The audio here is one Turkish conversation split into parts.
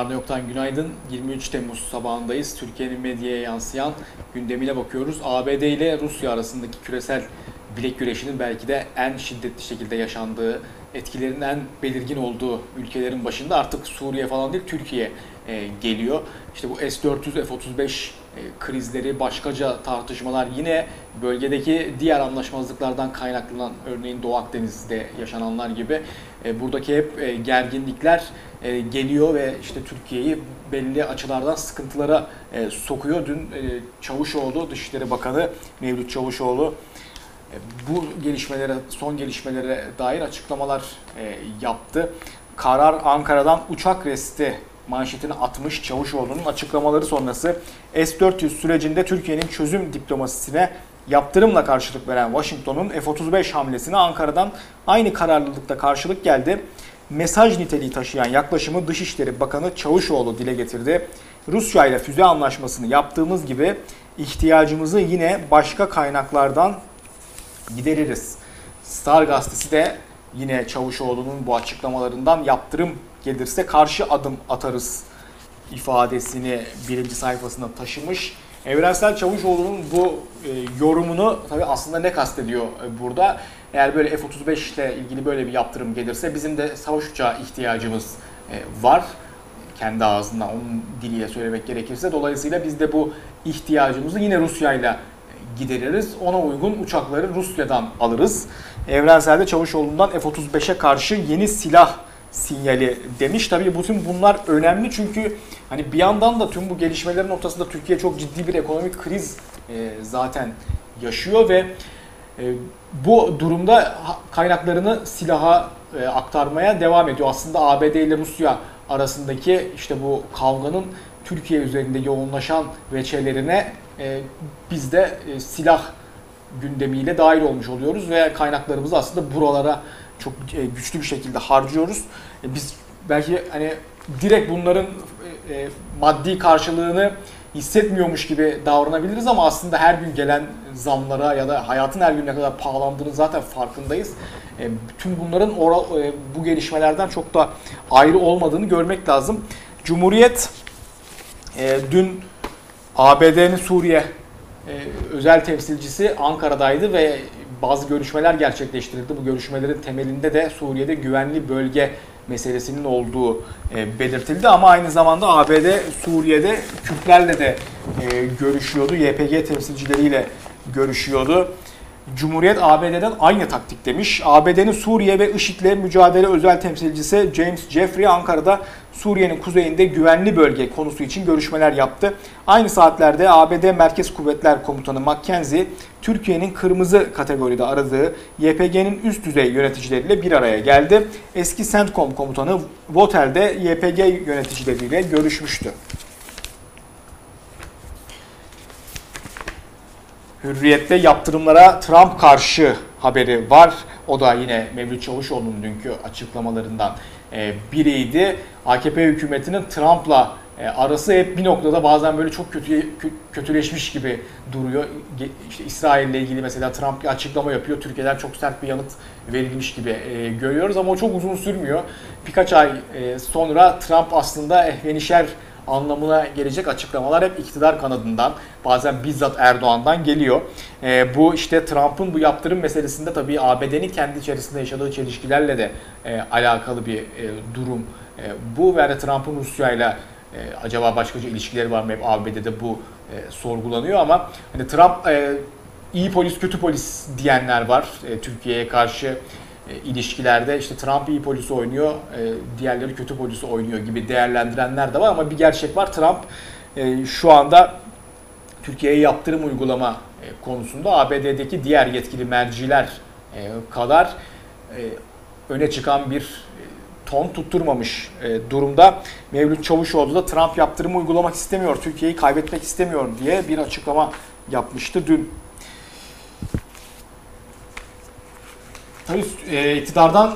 Yarın Yok'tan günaydın. 23 Temmuz sabahındayız. Türkiye'nin medyaya yansıyan gündemine bakıyoruz. ABD ile Rusya arasındaki küresel bilek güreşinin belki de en şiddetli şekilde yaşandığı, etkilerinin en belirgin olduğu ülkelerin başında artık Suriye falan değil Türkiye e, geliyor. İşte bu S-400, F-35 e, krizleri, başkaca tartışmalar yine bölgedeki diğer anlaşmazlıklardan kaynaklanan örneğin Doğu Akdeniz'de yaşananlar gibi e, buradaki hep e, gerginlikler geliyor ve işte Türkiye'yi belli açılardan sıkıntılara sokuyor. Dün Çavuşoğlu, Dışişleri Bakanı Mevlüt Çavuşoğlu bu gelişmelere, son gelişmelere dair açıklamalar yaptı. Karar Ankara'dan uçak resti manşetini atmış Çavuşoğlu'nun açıklamaları sonrası S-400 sürecinde Türkiye'nin çözüm diplomasisine yaptırımla karşılık veren Washington'un F-35 hamlesine Ankara'dan aynı kararlılıkta karşılık geldi. Mesaj niteliği taşıyan yaklaşımı Dışişleri Bakanı Çavuşoğlu dile getirdi. Rusya ile füze anlaşmasını yaptığımız gibi ihtiyacımızı yine başka kaynaklardan gideririz. Star gazetesi de yine Çavuşoğlu'nun bu açıklamalarından yaptırım gelirse karşı adım atarız ifadesini birinci sayfasına taşımış. Evrensel Çavuşoğlu'nun bu e, yorumunu tabi aslında ne kastediyor e, burada? Eğer böyle F-35 ile ilgili böyle bir yaptırım gelirse bizim de savaş uçağı ihtiyacımız e, var. Kendi ağzından onun diliyle söylemek gerekirse. Dolayısıyla biz de bu ihtiyacımızı yine Rusya ile gideririz. Ona uygun uçakları Rusya'dan alırız. Evrensel'de Çavuşoğlu'ndan F-35'e karşı yeni silah sinyali demiş. Tabii bütün bunlar önemli çünkü hani bir yandan da tüm bu gelişmelerin ortasında Türkiye çok ciddi bir ekonomik kriz e, zaten yaşıyor ve e, bu durumda kaynaklarını silaha e, aktarmaya devam ediyor. Aslında ABD ile Rusya arasındaki işte bu kavganın Türkiye üzerinde yoğunlaşan veçelerine biz de silah gündemiyle dahil olmuş oluyoruz ve kaynaklarımızı aslında buralara çok e, güçlü bir şekilde harcıyoruz. E, biz belki hani direkt bunların e, maddi karşılığını hissetmiyormuş gibi davranabiliriz ama aslında her gün gelen zamlara ya da hayatın her gün ne kadar pahalandığını zaten farkındayız. Bütün bunların bu gelişmelerden çok da ayrı olmadığını görmek lazım. Cumhuriyet dün ABD'nin Suriye özel temsilcisi Ankara'daydı ve bazı görüşmeler gerçekleştirildi. Bu görüşmelerin temelinde de Suriye'de güvenli bölge meselesinin olduğu e, belirtildi ama aynı zamanda ABD Suriye'de Kürtlerle de e, görüşüyordu. YPG temsilcileriyle görüşüyordu. Cumhuriyet ABD'den aynı taktik demiş. ABD'nin Suriye ve IŞİD'le mücadele özel temsilcisi James Jeffrey Ankara'da Suriye'nin kuzeyinde güvenli bölge konusu için görüşmeler yaptı. Aynı saatlerde ABD Merkez Kuvvetler Komutanı McKenzie, Türkiye'nin kırmızı kategoride aradığı YPG'nin üst düzey yöneticileriyle bir araya geldi. Eski CENTCOM komutanı Votel'de YPG yöneticileriyle görüşmüştü. Hürriyet'te yaptırımlara Trump karşı haberi var. O da yine Mevlüt Çavuşoğlu'nun dünkü açıklamalarından e, biriydi. AKP hükümetinin Trump'la e, arası hep bir noktada bazen böyle çok kötü kötüleşmiş gibi duruyor. İşte İsrail ile ilgili mesela Trump bir açıklama yapıyor. Türkiye'den çok sert bir yanıt verilmiş gibi e, görüyoruz ama o çok uzun sürmüyor. Birkaç ay sonra Trump aslında ehvenişer anlamına gelecek açıklamalar hep iktidar kanadından bazen bizzat Erdoğan'dan geliyor. E, bu işte Trump'ın bu yaptırım meselesinde tabii ABD'nin kendi içerisinde yaşadığı çelişkilerle de e, alakalı bir e, durum. E, bu ve Trump'ın Rusya ile acaba başkaca ilişkileri var mı hep ABD'de bu e, sorgulanıyor ama hani Trump e, iyi polis kötü polis diyenler var e, Türkiye'ye karşı e, ilişkilerde işte Trump iyi polisi oynuyor, e, diğerleri kötü polisi oynuyor gibi değerlendirenler de var ama bir gerçek var. Trump e, şu anda Türkiye'ye yaptırım uygulama konusunda ABD'deki diğer yetkili merciler kadar öne çıkan bir ton tutturmamış durumda. Mevlüt Çavuşoğlu da Trump yaptırımı uygulamak istemiyor, Türkiye'yi kaybetmek istemiyor diye bir açıklama yapmıştı dün. Tabii e, iktidardan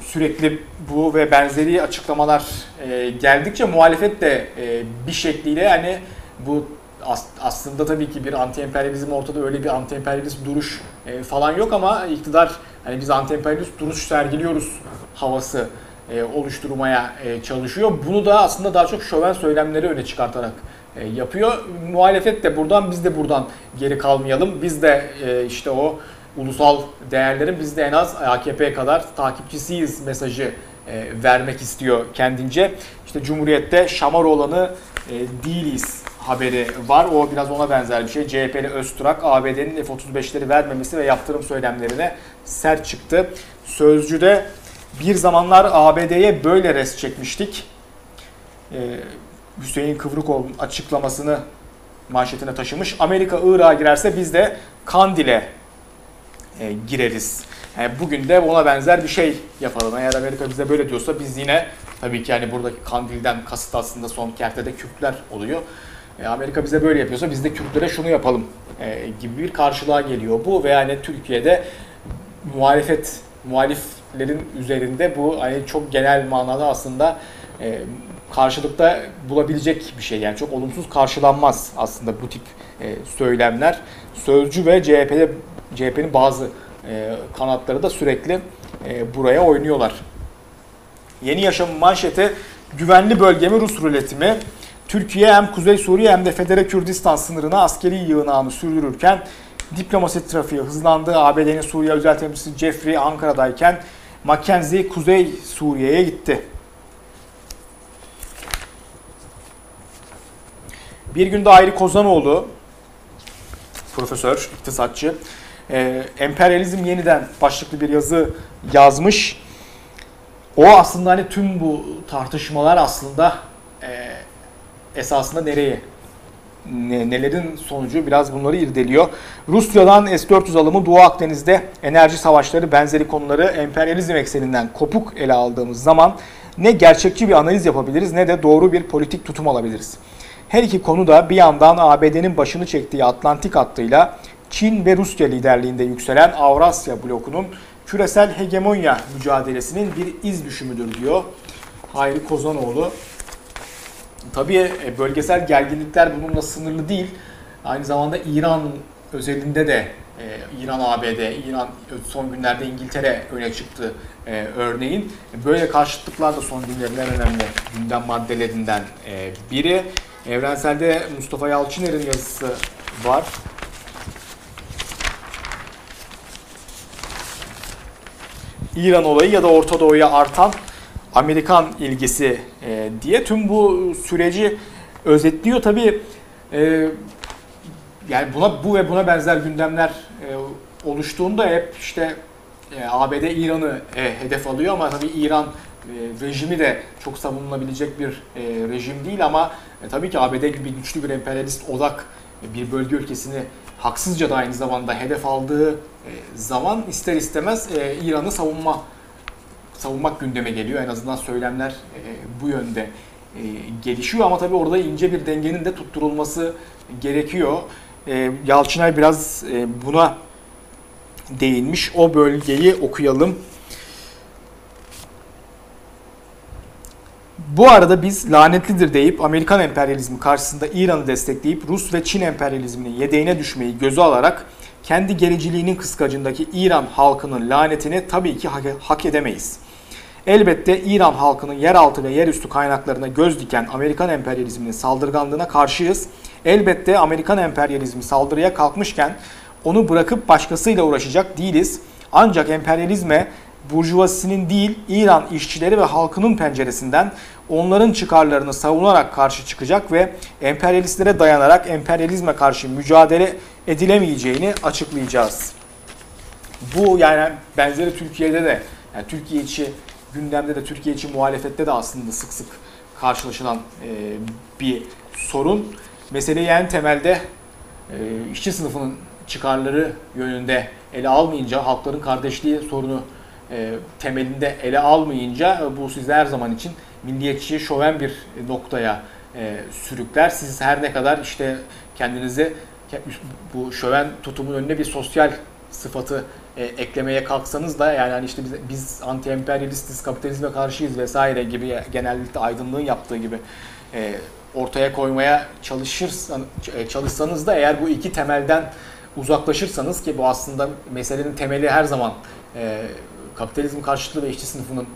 sürekli bu ve benzeri açıklamalar e, geldikçe muhalefet de e, bir şekliyle yani bu as, aslında tabii ki bir anti-emperyalizm ortada öyle bir anti-emperyalist duruş e, falan yok ama iktidar hani biz anti-emperyalist duruş sergiliyoruz havası e, oluşturmaya e, çalışıyor. Bunu da aslında daha çok şöven söylemleri öne çıkartarak e, yapıyor. Muhalefet de buradan biz de buradan geri kalmayalım. Biz de e, işte o ulusal değerlerin biz de en az AKP kadar takipçisiyiz mesajı e, vermek istiyor kendince. İşte Cumhuriyet'te Şamaroğlan'ı e, değiliz haberi var. O biraz ona benzer bir şey. CHP'li Öztürk ABD'nin F-35'leri vermemesi ve yaptırım söylemlerine sert çıktı. Sözcü'de bir zamanlar ABD'ye böyle res çekmiştik. Ee, Hüseyin Kıvrıkoğlu'nun açıklamasını manşetine taşımış. Amerika Irak'a girerse biz de Kandil'e e, gireriz. Yani bugün de ona benzer bir şey yapalım. Eğer Amerika bize böyle diyorsa biz yine tabii ki yani buradaki Kandil'den kasıt aslında son kertede Kürtler oluyor. E, Amerika bize böyle yapıyorsa biz de Kürtlere şunu yapalım e, gibi bir karşılığa geliyor bu ve yani Türkiye'de muhalefet muhaliflerin üzerinde bu hani çok genel manada aslında e, karşılıkta bulabilecek bir şey. Yani çok olumsuz karşılanmaz aslında bu tip e, söylemler. Sözcü ve CHP'de CHP'nin bazı e, kanatları da sürekli e, buraya oynuyorlar. Yeni Yaşam'ın manşeti güvenli bölge mi Rus ruleti mi? Türkiye hem Kuzey Suriye hem de Federe Kürdistan sınırına askeri yığınağını sürdürürken diplomasi trafiği hızlandı. ABD'nin Suriye özel temsilcisi Jeffrey Ankara'dayken Mackenzie Kuzey Suriye'ye gitti. Bir günde Ayrı Kozanoğlu, profesör, iktisatçı, e, emperyalizm yeniden başlıklı bir yazı yazmış. O aslında hani tüm bu tartışmalar aslında e, esasında nereye ne, nelerin sonucu biraz bunları irdeliyor. Rusya'dan S-400 alımı Doğu Akdeniz'de enerji savaşları benzeri konuları emperyalizm ekseninden kopuk ele aldığımız zaman ne gerçekçi bir analiz yapabiliriz ne de doğru bir politik tutum alabiliriz. Her iki konu da bir yandan ABD'nin başını çektiği Atlantik hattıyla Çin ve Rusya liderliğinde yükselen Avrasya blokunun küresel hegemonya mücadelesinin bir iz düşümüdür diyor Hayri Kozanoğlu. Tabii e, bölgesel gerginlikler bununla sınırlı değil. Aynı zamanda İran özelinde de e, İran ABD, İran son günlerde İngiltere öne çıktı e, örneğin. Böyle karşıtlıklar da son günlerin en önemli gündem maddelerinden biri. Evrensel'de Mustafa Yalçıner'in yazısı var. İran olayı ya da Orta Doğu'ya artan Amerikan ilgisi e, diye tüm bu süreci özetliyor. Tabii e, yani buna bu ve buna benzer gündemler e, oluştuğunda hep işte e, ABD İran'ı e, hedef alıyor ama tabii İran e, rejimi de çok savunulabilecek bir e, rejim değil ama e, tabii ki ABD gibi güçlü bir emperyalist odak e, bir bölge ülkesini haksızca da aynı zamanda hedef aldığı zaman ister istemez e, İran'ı savunma savunmak gündeme geliyor. En azından söylemler e, bu yönde e, gelişiyor ama tabii orada ince bir dengenin de tutturulması gerekiyor. E, Yalçınay biraz e, buna değinmiş. O bölgeyi okuyalım. Bu arada biz lanetlidir deyip Amerikan emperyalizmi karşısında İran'ı destekleyip Rus ve Çin emperyalizminin yedeğine düşmeyi göze alarak kendi gericiliğinin kıskacındaki İran halkının lanetini tabii ki hak edemeyiz. Elbette İran halkının yeraltı ve yerüstü kaynaklarına göz diken Amerikan emperyalizminin saldırganlığına karşıyız. Elbette Amerikan emperyalizmi saldırıya kalkmışken onu bırakıp başkasıyla uğraşacak değiliz. Ancak emperyalizme burjuvasinin değil İran işçileri ve halkının penceresinden onların çıkarlarını savunarak karşı çıkacak ve emperyalistlere dayanarak emperyalizme karşı mücadele edilemeyeceğini açıklayacağız. Bu yani benzeri Türkiye'de de yani Türkiye içi gündemde de Türkiye için muhalefette de aslında sık sık karşılaşılan e, bir sorun. Meseleyi en temelde e, işçi sınıfının çıkarları yönünde ele almayınca, halkların kardeşliği sorunu e, temelinde ele almayınca bu sizi her zaman için milliyetçi, şoven bir noktaya sürükler. Siz her ne kadar işte kendinizi bu şöven tutumun önüne bir sosyal sıfatı e, eklemeye kalksanız da yani hani işte biz, biz anti-emperyalistiz, kapitalizme karşıyız vesaire gibi genellikle aydınlığın yaptığı gibi e, ortaya koymaya çalışırsan, e, çalışsanız da eğer bu iki temelden uzaklaşırsanız ki bu aslında meselenin temeli her zaman e, kapitalizm karşıtlığı ve işçi sınıfının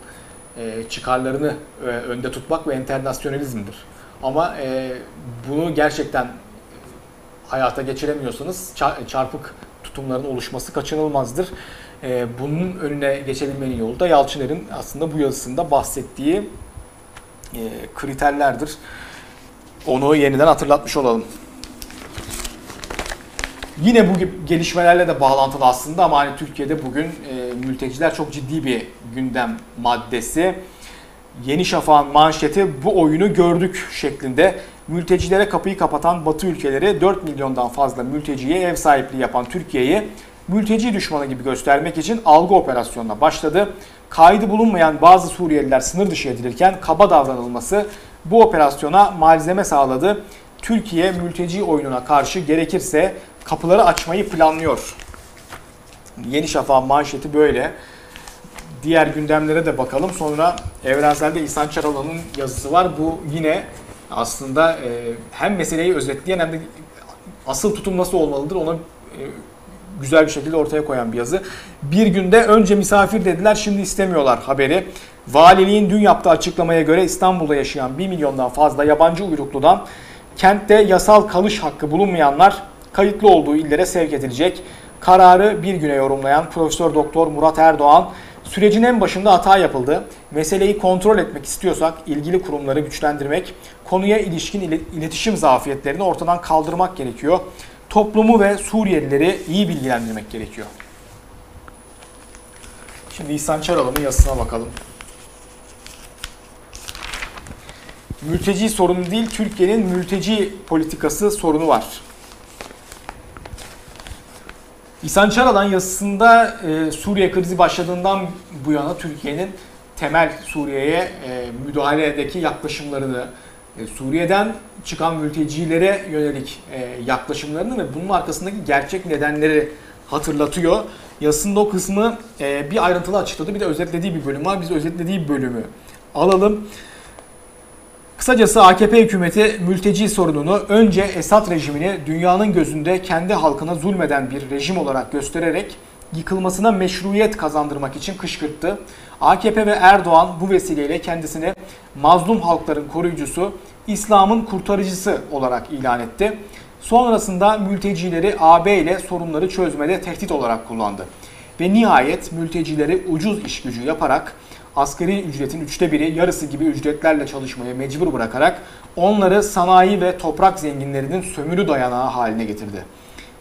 e, çıkarlarını e, önde tutmak ve internasyonalizmdir. Ama e, bunu gerçekten hayata geçiremiyorsanız çarpık tutumların oluşması kaçınılmazdır. E, bunun önüne geçebilmenin yolu da Yalçıner'in aslında bu yazısında bahsettiği e, kriterlerdir. Onu yeniden hatırlatmış olalım. Yine bu gelişmelerle de bağlantılı aslında ama hani Türkiye'de bugün e, mülteciler çok ciddi bir gündem maddesi. Yeni Şafak'ın manşeti bu oyunu gördük şeklinde mültecilere kapıyı kapatan Batı ülkeleri 4 milyondan fazla mülteciye ev sahipliği yapan Türkiye'yi mülteci düşmanı gibi göstermek için algı operasyonuna başladı. Kaydı bulunmayan bazı Suriyeliler sınır dışı edilirken kaba davranılması bu operasyona malzeme sağladı. Türkiye mülteci oyununa karşı gerekirse kapıları açmayı planlıyor. Yeni Şafak manşeti böyle. Diğer gündemlere de bakalım. Sonra Evrensel'de İhsan Çaralan'ın yazısı var. Bu yine aslında e, hem meseleyi özetleyen hem de asıl tutum nasıl olmalıdır ona e, güzel bir şekilde ortaya koyan bir yazı. Bir günde önce misafir dediler şimdi istemiyorlar haberi. Valiliğin dün yaptığı açıklamaya göre İstanbul'da yaşayan 1 milyondan fazla yabancı uyrukludan kentte yasal kalış hakkı bulunmayanlar kayıtlı olduğu illere sevk edilecek. Kararı bir güne yorumlayan Profesör Doktor Murat Erdoğan, sürecin en başında hata yapıldı. Meseleyi kontrol etmek istiyorsak ilgili kurumları güçlendirmek, konuya ilişkin iletişim zafiyetlerini ortadan kaldırmak gerekiyor. Toplumu ve Suriyelileri iyi bilgilendirmek gerekiyor. Şimdi İhsan Çaralan'ın yazısına bakalım. Mülteci sorunu değil, Türkiye'nin mülteci politikası sorunu var. İhsan Çaralan yazısında e, Suriye krizi başladığından bu yana Türkiye'nin temel Suriye'ye e, müdahaledeki yaklaşımlarını, e, Suriye'den çıkan mültecilere yönelik e, yaklaşımlarını ve bunun arkasındaki gerçek nedenleri hatırlatıyor. Yazısında o kısmı e, bir ayrıntılı açıkladı. Bir de özetlediği bir bölüm var. Biz özetlediği bölümü alalım. Kısacası AKP hükümeti mülteci sorununu önce Esad rejimini dünyanın gözünde kendi halkına zulmeden bir rejim olarak göstererek yıkılmasına meşruiyet kazandırmak için kışkırttı. AKP ve Erdoğan bu vesileyle kendisini mazlum halkların koruyucusu, İslam'ın kurtarıcısı olarak ilan etti. Sonrasında mültecileri AB ile sorunları çözmede tehdit olarak kullandı. Ve nihayet mültecileri ucuz iş gücü yaparak asgari ücretin üçte biri yarısı gibi ücretlerle çalışmaya mecbur bırakarak onları sanayi ve toprak zenginlerinin sömürü dayanağı haline getirdi.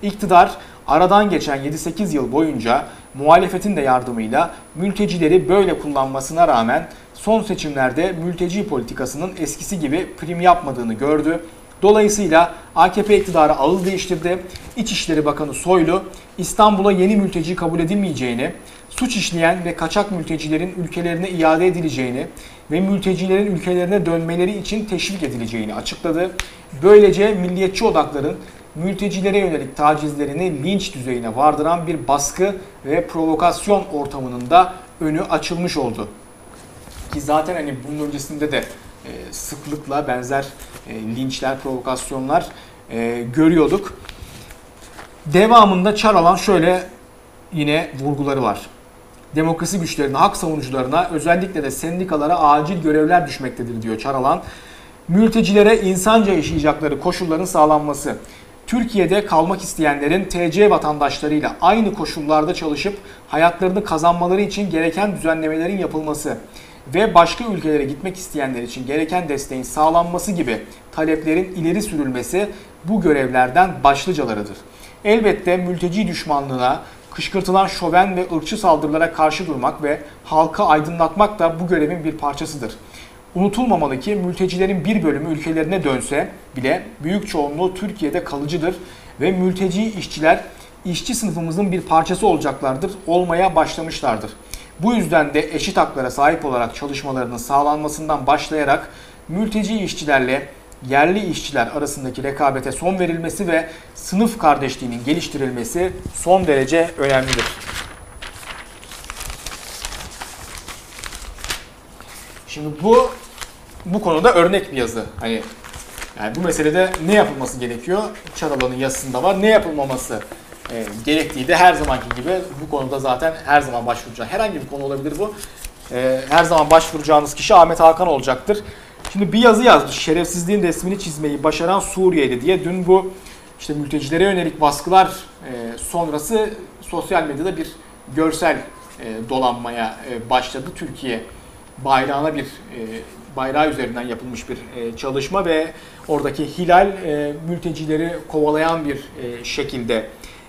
İktidar aradan geçen 7-8 yıl boyunca muhalefetin de yardımıyla mültecileri böyle kullanmasına rağmen son seçimlerde mülteci politikasının eskisi gibi prim yapmadığını gördü. Dolayısıyla AKP iktidarı ağız değiştirdi. İçişleri Bakanı Soylu İstanbul'a yeni mülteci kabul edilmeyeceğini, suç işleyen ve kaçak mültecilerin ülkelerine iade edileceğini ve mültecilerin ülkelerine dönmeleri için teşvik edileceğini açıkladı. Böylece milliyetçi odakların mültecilere yönelik tacizlerini linç düzeyine vardıran bir baskı ve provokasyon ortamının da önü açılmış oldu. Ki zaten hani bunun öncesinde de e, sıklıkla benzer e, linçler, provokasyonlar e, görüyorduk. Devamında Çaralan şöyle yine vurguları var demokrasi güçlerine, hak savunucularına özellikle de sendikalara acil görevler düşmektedir diyor Çaralan. Mültecilere insanca yaşayacakları koşulların sağlanması, Türkiye'de kalmak isteyenlerin TC vatandaşlarıyla aynı koşullarda çalışıp hayatlarını kazanmaları için gereken düzenlemelerin yapılması ve başka ülkelere gitmek isteyenler için gereken desteğin sağlanması gibi taleplerin ileri sürülmesi bu görevlerden başlıcalarıdır. Elbette mülteci düşmanlığına, kışkırtılan şoven ve ırkçı saldırılara karşı durmak ve halkı aydınlatmak da bu görevin bir parçasıdır. Unutulmamalı ki mültecilerin bir bölümü ülkelerine dönse bile büyük çoğunluğu Türkiye'de kalıcıdır ve mülteci işçiler işçi sınıfımızın bir parçası olacaklardır, olmaya başlamışlardır. Bu yüzden de eşit haklara sahip olarak çalışmalarının sağlanmasından başlayarak mülteci işçilerle yerli işçiler arasındaki rekabete son verilmesi ve sınıf kardeşliğinin geliştirilmesi son derece önemlidir. Şimdi bu bu konuda örnek bir yazı. Hani yani bu meselede ne yapılması gerekiyor? Çaralan'ın yazısında var. Ne yapılmaması e, gerektiği de her zamanki gibi bu konuda zaten her zaman başvuracak. Herhangi bir konu olabilir bu. e, her zaman başvuracağınız kişi Ahmet Hakan olacaktır. Şimdi bir yazı yazmış. Şerefsizliğin resmini çizmeyi başaran Suriyeli diye. Dün bu işte mültecilere yönelik baskılar e, sonrası sosyal medyada bir görsel e, dolanmaya e, başladı. Türkiye bayrağına bir e, bayrağı üzerinden yapılmış bir çalışma ve oradaki hilal mültecileri kovalayan bir şekilde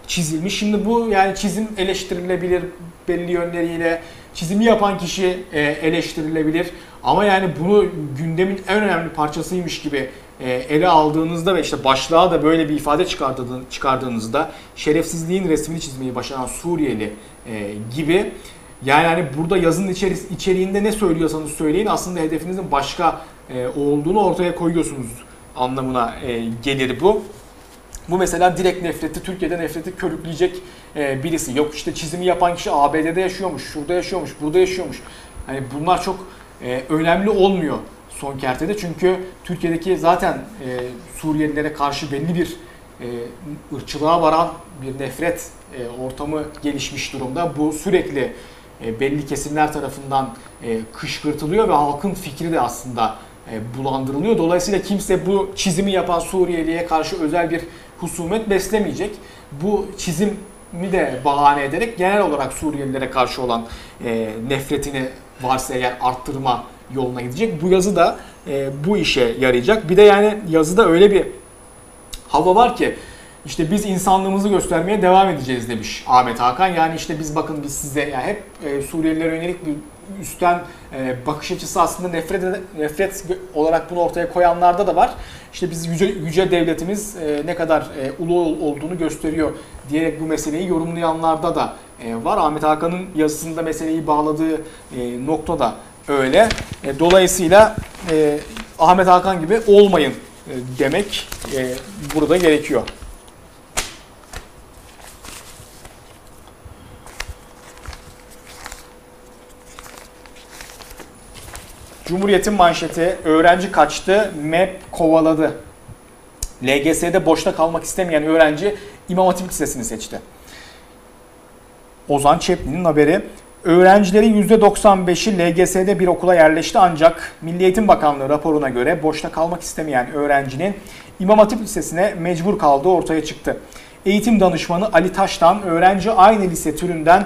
çizilmiş. Şimdi bu yani çizim eleştirilebilir belli yönleriyle. Çizimi yapan kişi eleştirilebilir. Ama yani bunu gündemin en önemli parçasıymış gibi e, ele aldığınızda ve işte başlığa da böyle bir ifade çıkardığınızda şerefsizliğin resmini çizmeyi başaran Suriyeli e, gibi yani hani burada yazının içeriğinde ne söylüyorsanız söyleyin aslında hedefinizin başka e, olduğunu ortaya koyuyorsunuz anlamına gelir bu. Bu mesela direkt nefreti, Türkiye'de nefreti körükleyecek birisi. Yok işte çizimi yapan kişi ABD'de yaşıyormuş, şurada yaşıyormuş, burada yaşıyormuş. Hani bunlar çok e, önemli olmuyor son kertede. Çünkü Türkiye'deki zaten e, Suriyelilere karşı belli bir e, ırkçılığa varan bir nefret e, ortamı gelişmiş durumda. Bu sürekli e, belli kesimler tarafından e, kışkırtılıyor ve halkın fikri de aslında e, bulandırılıyor. Dolayısıyla kimse bu çizimi yapan Suriyeli'ye karşı özel bir husumet beslemeyecek. Bu çizimi de bahane ederek genel olarak Suriyelilere karşı olan nefretini varsa eğer arttırma yoluna gidecek. Bu yazı da bu işe yarayacak. Bir de yani yazıda öyle bir hava var ki işte biz insanlığımızı göstermeye devam edeceğiz demiş Ahmet Hakan. Yani işte biz bakın biz size yani hep e, Suriyelilere yönelik bir üstten e, bakış açısı aslında nefret nefret olarak bunu ortaya koyanlarda da var. İşte biz yüce, yüce devletimiz e, ne kadar e, ulu olduğunu gösteriyor diyerek bu meseleyi yorumlayanlarda da e, var. Ahmet Hakan'ın yazısında meseleyi bağladığı e, nokta da öyle. E, dolayısıyla e, Ahmet Hakan gibi olmayın e, demek e, burada gerekiyor. Cumhuriyet'in manşeti öğrenci kaçtı, MEP kovaladı. LGS'de boşta kalmak istemeyen öğrenci İmam Hatip Lisesi'ni seçti. Ozan Çepli'nin haberi. Öğrencilerin %95'i LGS'de bir okula yerleşti ancak Milli Eğitim Bakanlığı raporuna göre boşta kalmak istemeyen öğrencinin İmam Hatip Lisesi'ne mecbur kaldığı ortaya çıktı. Eğitim danışmanı Ali Taş'tan öğrenci aynı lise türünden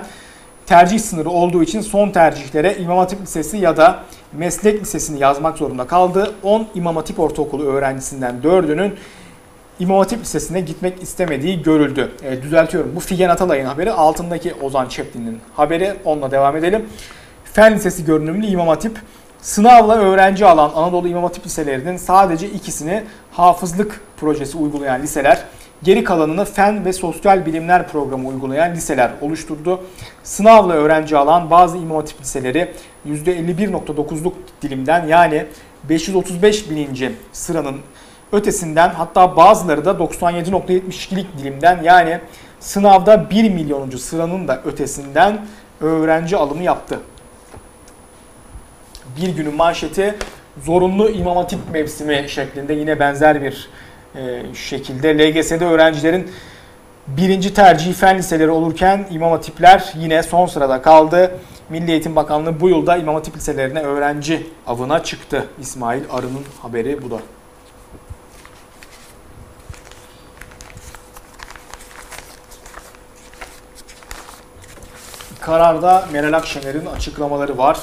tercih sınırı olduğu için son tercihlere İmam Hatip Lisesi ya da Meslek Lisesi'ni yazmak zorunda kaldı. 10 İmam Hatip Ortaokulu öğrencisinden 4'ünün İmam Hatip Lisesi'ne gitmek istemediği görüldü. E, düzeltiyorum. Bu Figen Atalay'ın haberi. Altındaki Ozan Çeplin'in haberi. Onunla devam edelim. Fen Lisesi görünümlü İmam Hatip Sınavla öğrenci alan Anadolu İmam Hatip liselerinin sadece ikisini hafızlık projesi uygulayan liseler Geri kalanını fen ve sosyal bilimler programı uygulayan liseler oluşturdu. Sınavla öğrenci alan bazı imam hatip liseleri %51.9'luk dilimden yani 535 bininci sıranın ötesinden hatta bazıları da 97.72'lik dilimden yani sınavda 1 milyonuncu sıranın da ötesinden öğrenci alımı yaptı. Bir günün manşeti zorunlu imam hatip mevsimi şeklinde yine benzer bir e, şekilde LGS'de öğrencilerin birinci tercih fen liseleri olurken İmam Hatipler yine son sırada kaldı. Milli Eğitim Bakanlığı bu yılda İmam Hatip liselerine öğrenci avına çıktı. İsmail Arı'nın haberi bu da. Kararda Meral Akşener'in açıklamaları var.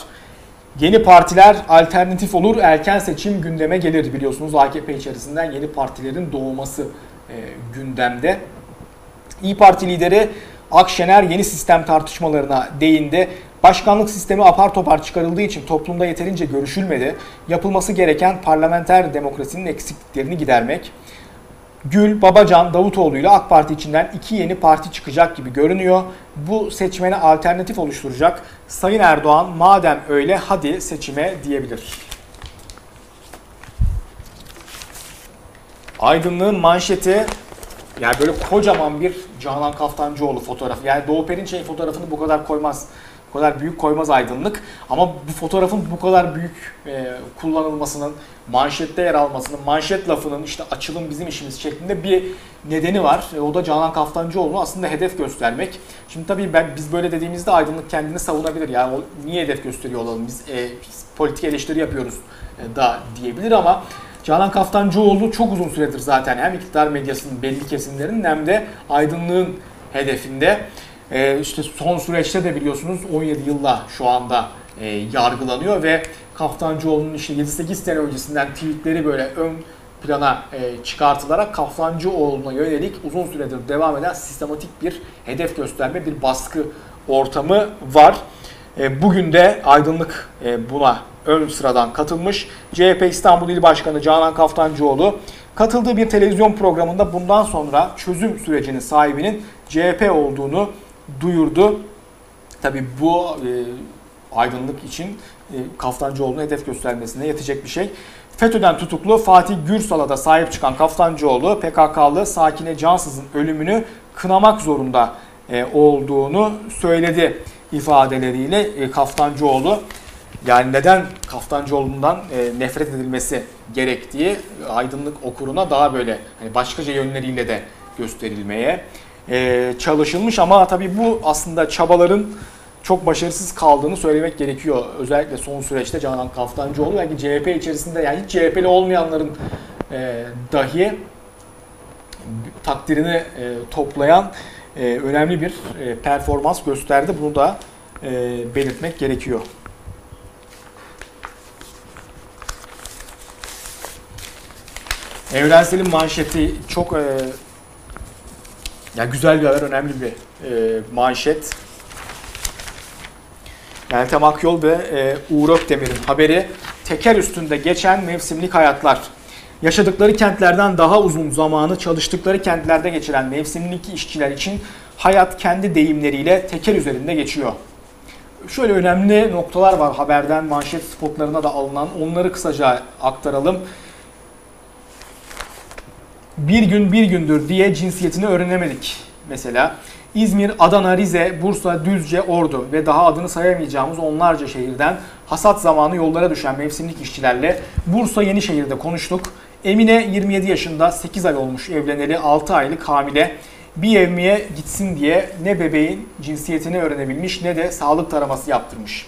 Yeni partiler alternatif olur, erken seçim gündeme gelir biliyorsunuz. AKP içerisinden yeni partilerin doğması e, gündemde. İyi Parti lideri Akşener yeni sistem tartışmalarına değindi. Başkanlık sistemi apar topar çıkarıldığı için toplumda yeterince görüşülmedi. Yapılması gereken parlamenter demokrasinin eksikliklerini gidermek. Gül, Babacan, Davutoğlu ile AK Parti içinden iki yeni parti çıkacak gibi görünüyor. Bu seçmene alternatif oluşturacak. Sayın Erdoğan madem öyle hadi seçime diyebilir. Aydınlığın manşeti yani böyle kocaman bir Canan Kaftancıoğlu fotoğrafı. Yani Doğu Perinçek fotoğrafını bu kadar koymaz Bu kadar büyük koymaz aydınlık. Ama bu fotoğrafın bu kadar büyük e, kullanılmasının, manşette yer almasının, manşet lafının işte açılım bizim işimiz şeklinde bir nedeni var. E, o da Canan Kaftancıoğlu'nu aslında hedef göstermek. Şimdi tabii ben biz böyle dediğimizde aydınlık kendini savunabilir. Yani o, niye hedef gösteriyor olalım biz, e, biz politik eleştiri yapıyoruz e, da diyebilir ama Canan Kaftancıoğlu çok uzun süredir zaten hem iktidar medyasının belli kesimlerinin hem de aydınlığın hedefinde. Ee, işte son süreçte de biliyorsunuz 17 yılla şu anda e, yargılanıyor ve Kaftancıoğlu'nun işte 7-8 sene öncesinden tweetleri böyle ön plana e, çıkartılarak Kaftancıoğlu'na yönelik uzun süredir devam eden sistematik bir hedef gösterme, bir baskı ortamı var. E, bugün de aydınlık e, buna ön sıradan katılmış. CHP İstanbul İl Başkanı Canan Kaftancıoğlu katıldığı bir televizyon programında bundan sonra çözüm sürecinin sahibinin CHP olduğunu duyurdu. Tabi bu e, aydınlık için e, Kaftancıoğlu'na hedef göstermesine yetecek bir şey. FETÖ'den tutuklu Fatih Gürsal'a da sahip çıkan Kaftancıoğlu PKK'lı Sakine Cansız'ın ölümünü kınamak zorunda e, olduğunu söyledi ifadeleriyle e, Kaftancıoğlu. Yani neden Kaftancıoğlu'ndan e, nefret edilmesi gerektiği aydınlık okuruna daha böyle hani başkaca yönleriyle de gösterilmeye e, çalışılmış ama tabii bu aslında çabaların çok başarısız kaldığını söylemek gerekiyor. Özellikle son süreçte Canan Kaftancıoğlu belki CHP içerisinde yani hiç CHP'li olmayanların e, dahi takdirini e, toplayan e, önemli bir e, performans gösterdi. Bunu da e, belirtmek gerekiyor. Evrensel'in manşeti çok e, ya güzel bir haber, önemli bir e, manşet. Meltem Akyol ve e, Uğur Ökdemir'in haberi teker üstünde geçen mevsimlik hayatlar. Yaşadıkları kentlerden daha uzun zamanı çalıştıkları kentlerde geçiren mevsimlik işçiler için hayat kendi deyimleriyle teker üzerinde geçiyor. Şöyle önemli noktalar var haberden manşet spotlarına da alınan onları kısaca aktaralım bir gün bir gündür diye cinsiyetini öğrenemedik mesela. İzmir, Adana, Rize, Bursa, Düzce, Ordu ve daha adını sayamayacağımız onlarca şehirden hasat zamanı yollara düşen mevsimlik işçilerle Bursa Yenişehir'de konuştuk. Emine 27 yaşında 8 ay olmuş evleneli 6 aylık hamile. Bir evmiye gitsin diye ne bebeğin cinsiyetini öğrenebilmiş ne de sağlık taraması yaptırmış.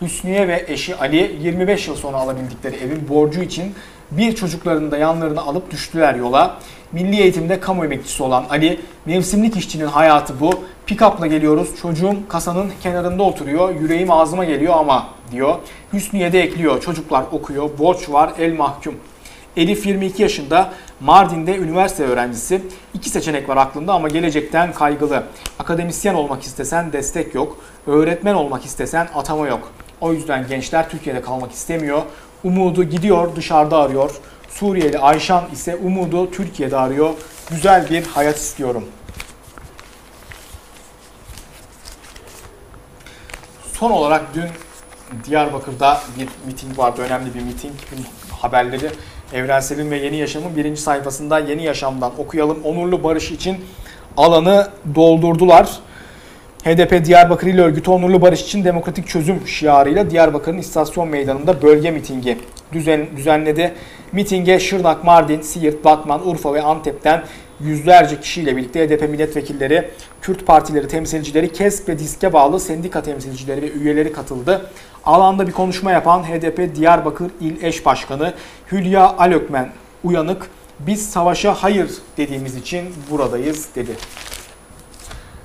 Hüsniye ve eşi Ali 25 yıl sonra alabildikleri evin borcu için bir çocuklarını da yanlarına alıp düştüler yola. Milli eğitimde kamu emekçisi olan Ali, mevsimlik işçinin hayatı bu. Pikapla geliyoruz, çocuğum kasanın kenarında oturuyor, yüreğim ağzıma geliyor ama diyor. Hüsniye de ekliyor, çocuklar okuyor, borç var, el mahkum. Elif 22 yaşında Mardin'de üniversite öğrencisi. İki seçenek var aklında ama gelecekten kaygılı. Akademisyen olmak istesen destek yok. Öğretmen olmak istesen atama yok. O yüzden gençler Türkiye'de kalmak istemiyor. Umudu gidiyor dışarıda arıyor. Suriyeli Ayşan ise umudu Türkiye'de arıyor. Güzel bir hayat istiyorum. Son olarak dün Diyarbakır'da bir miting vardı. Önemli bir miting. haberleri Evrensel'in ve Yeni Yaşam'ın birinci sayfasında Yeni Yaşam'dan okuyalım. Onurlu barış için alanı doldurdular. HDP Diyarbakır İl Örgütü Onurlu Barış için Demokratik Çözüm şiarıyla Diyarbakır'ın istasyon meydanında bölge mitingi düzen, düzenledi. Mitinge Şırnak, Mardin, Siirt, Batman, Urfa ve Antep'ten yüzlerce kişiyle birlikte HDP milletvekilleri, Kürt partileri temsilcileri, KESK ve DİSK'e bağlı sendika temsilcileri ve üyeleri katıldı. Alanda bir konuşma yapan HDP Diyarbakır İl Eş Başkanı Hülya Alökmen uyanık, biz savaşa hayır dediğimiz için buradayız dedi.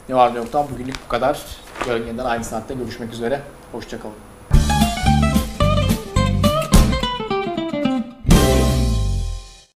Ne var ne yoktan bugünlük bu kadar. Yarın yeniden aynı saatte görüşmek üzere. Hoşçakalın.